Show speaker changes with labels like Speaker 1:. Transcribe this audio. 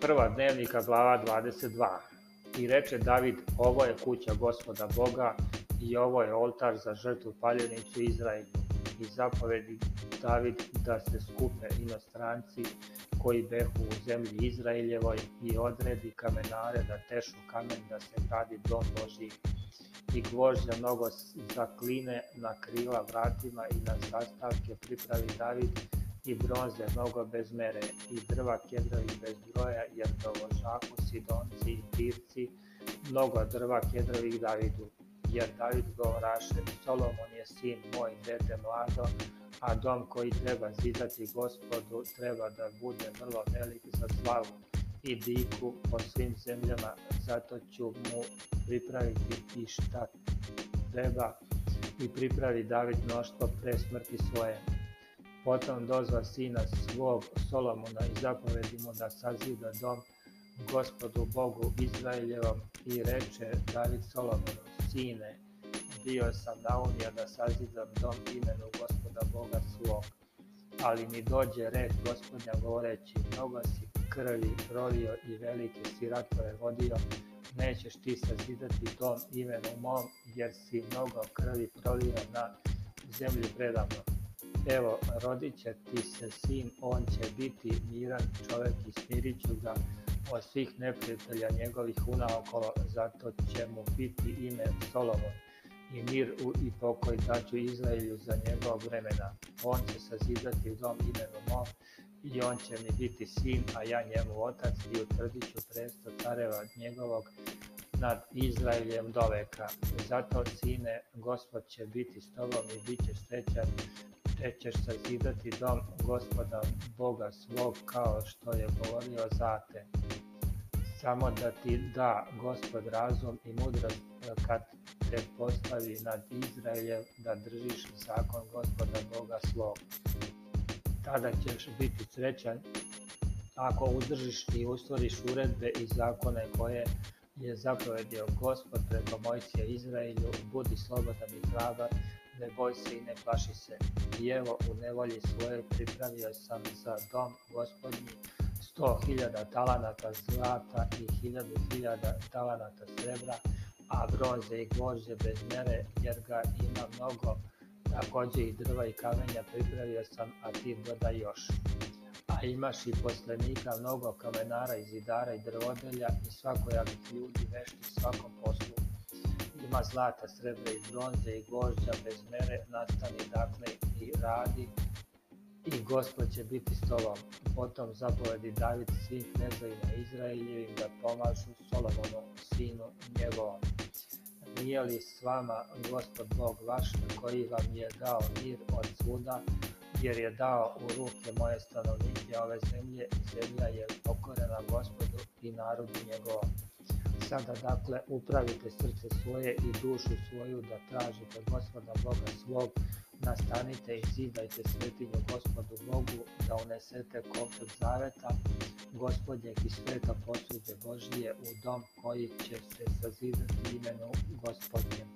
Speaker 1: prva dnevnika glava 22. I reče David, ovo je kuća gospoda Boga i ovo je oltar za žrtvu paljenicu Izrael I zapovedi David da se skupe inostranci koji behu u zemlji Izraeljevoj i odredi kamenare da tešu kamen da se gradi dom Boži i gvožđa mnogo zakline na krila vratima i na zastavke pripravi David i bronze mnogo bez mere, i drva kedrovi bez broja, jer do vožaku sidonci i pirci mnogo drva kedrovih Davidu. Jer David govoraše, Solomon je sin moj, dete mlado, a dom koji treba zidati gospodu treba da bude vrlo velik za slavu i diku po svim zemljama, zato ću mu pripraviti i šta treba i pripravi David mnoštvo pre smrti svoje. Potom dozva sina svog Solomona i zapovedi mu da sazida dom gospodu Bogu Izraeljevom i reče David Solomonu, sine, bio sam je da sazida dom imenu gospoda Boga svog. Ali mi dođe red gospodnja govoreći, mnogo si krvi prolio i velike si ratove vodio, nećeš ti sazidati dom imenu mom, jer si mnogo krvi prolio na zemlji predavno. Evo, rodit će ti se sin, on će biti miran čovjek i smirit ću ga od svih neprijatelja njegovih unaokolo, zato će mu biti ime Solomon i mir i pokoj daću Izraelju za njegov vremena. On će sazidati dom imenu mom i on će mi biti sin, a ja njemu otac i utvrdit ću presto careva njegovog nad Izraeljem veka. Zato, sine, gospod će biti s tobom i bit će srećan te ćeš sazidati dom gospoda Boga svog kao što je govorio za te. Samo da ti da gospod razum i mudrost kad te postavi nad Izraeljem da držiš zakon gospoda Boga svog. Tada ćeš biti srećan ako udržiš i ustvoriš uredbe i zakone koje je zapovedio gospod preko Mojcije Izraelju, budi slobodan i ne boj se i ne plaši se. I evo u nevolji svoje pripravio sam za dom gospodnji 100.000 talanata zlata i hiljadu hiljada talanata srebra, a broze i gvožđe bez mere jer ga ima mnogo, također i drva i kamenja pripravio sam, a ti doda još. A imaš i poslenika mnogo kamenara i zidara i drvodelja i svakojavih ljudi vešti svakom poslu ima zlata, srebra i bronze i gožđa bez mere, nastani dakle i radi i gospod će biti s tobom. Potom zapovedi David svim knezovima Izraeljevim da pomažu Solomonu, sinu njegovom. Nije li s vama gospod Bog vaš koji vam je dao mir od svuda, jer je dao u ruke moje stanovnike ove zemlje i zemlja je pokorena gospodu i narodu njegovom sada dakle upravite srce svoje i dušu svoju da tražite gospoda Boga svog, nastanite i zidajte svetinju gospodu Bogu da unesete kopet zaveta, gospodnjeg i sveta posuđe Božije u dom koji će se sazidati imenu gospodnje.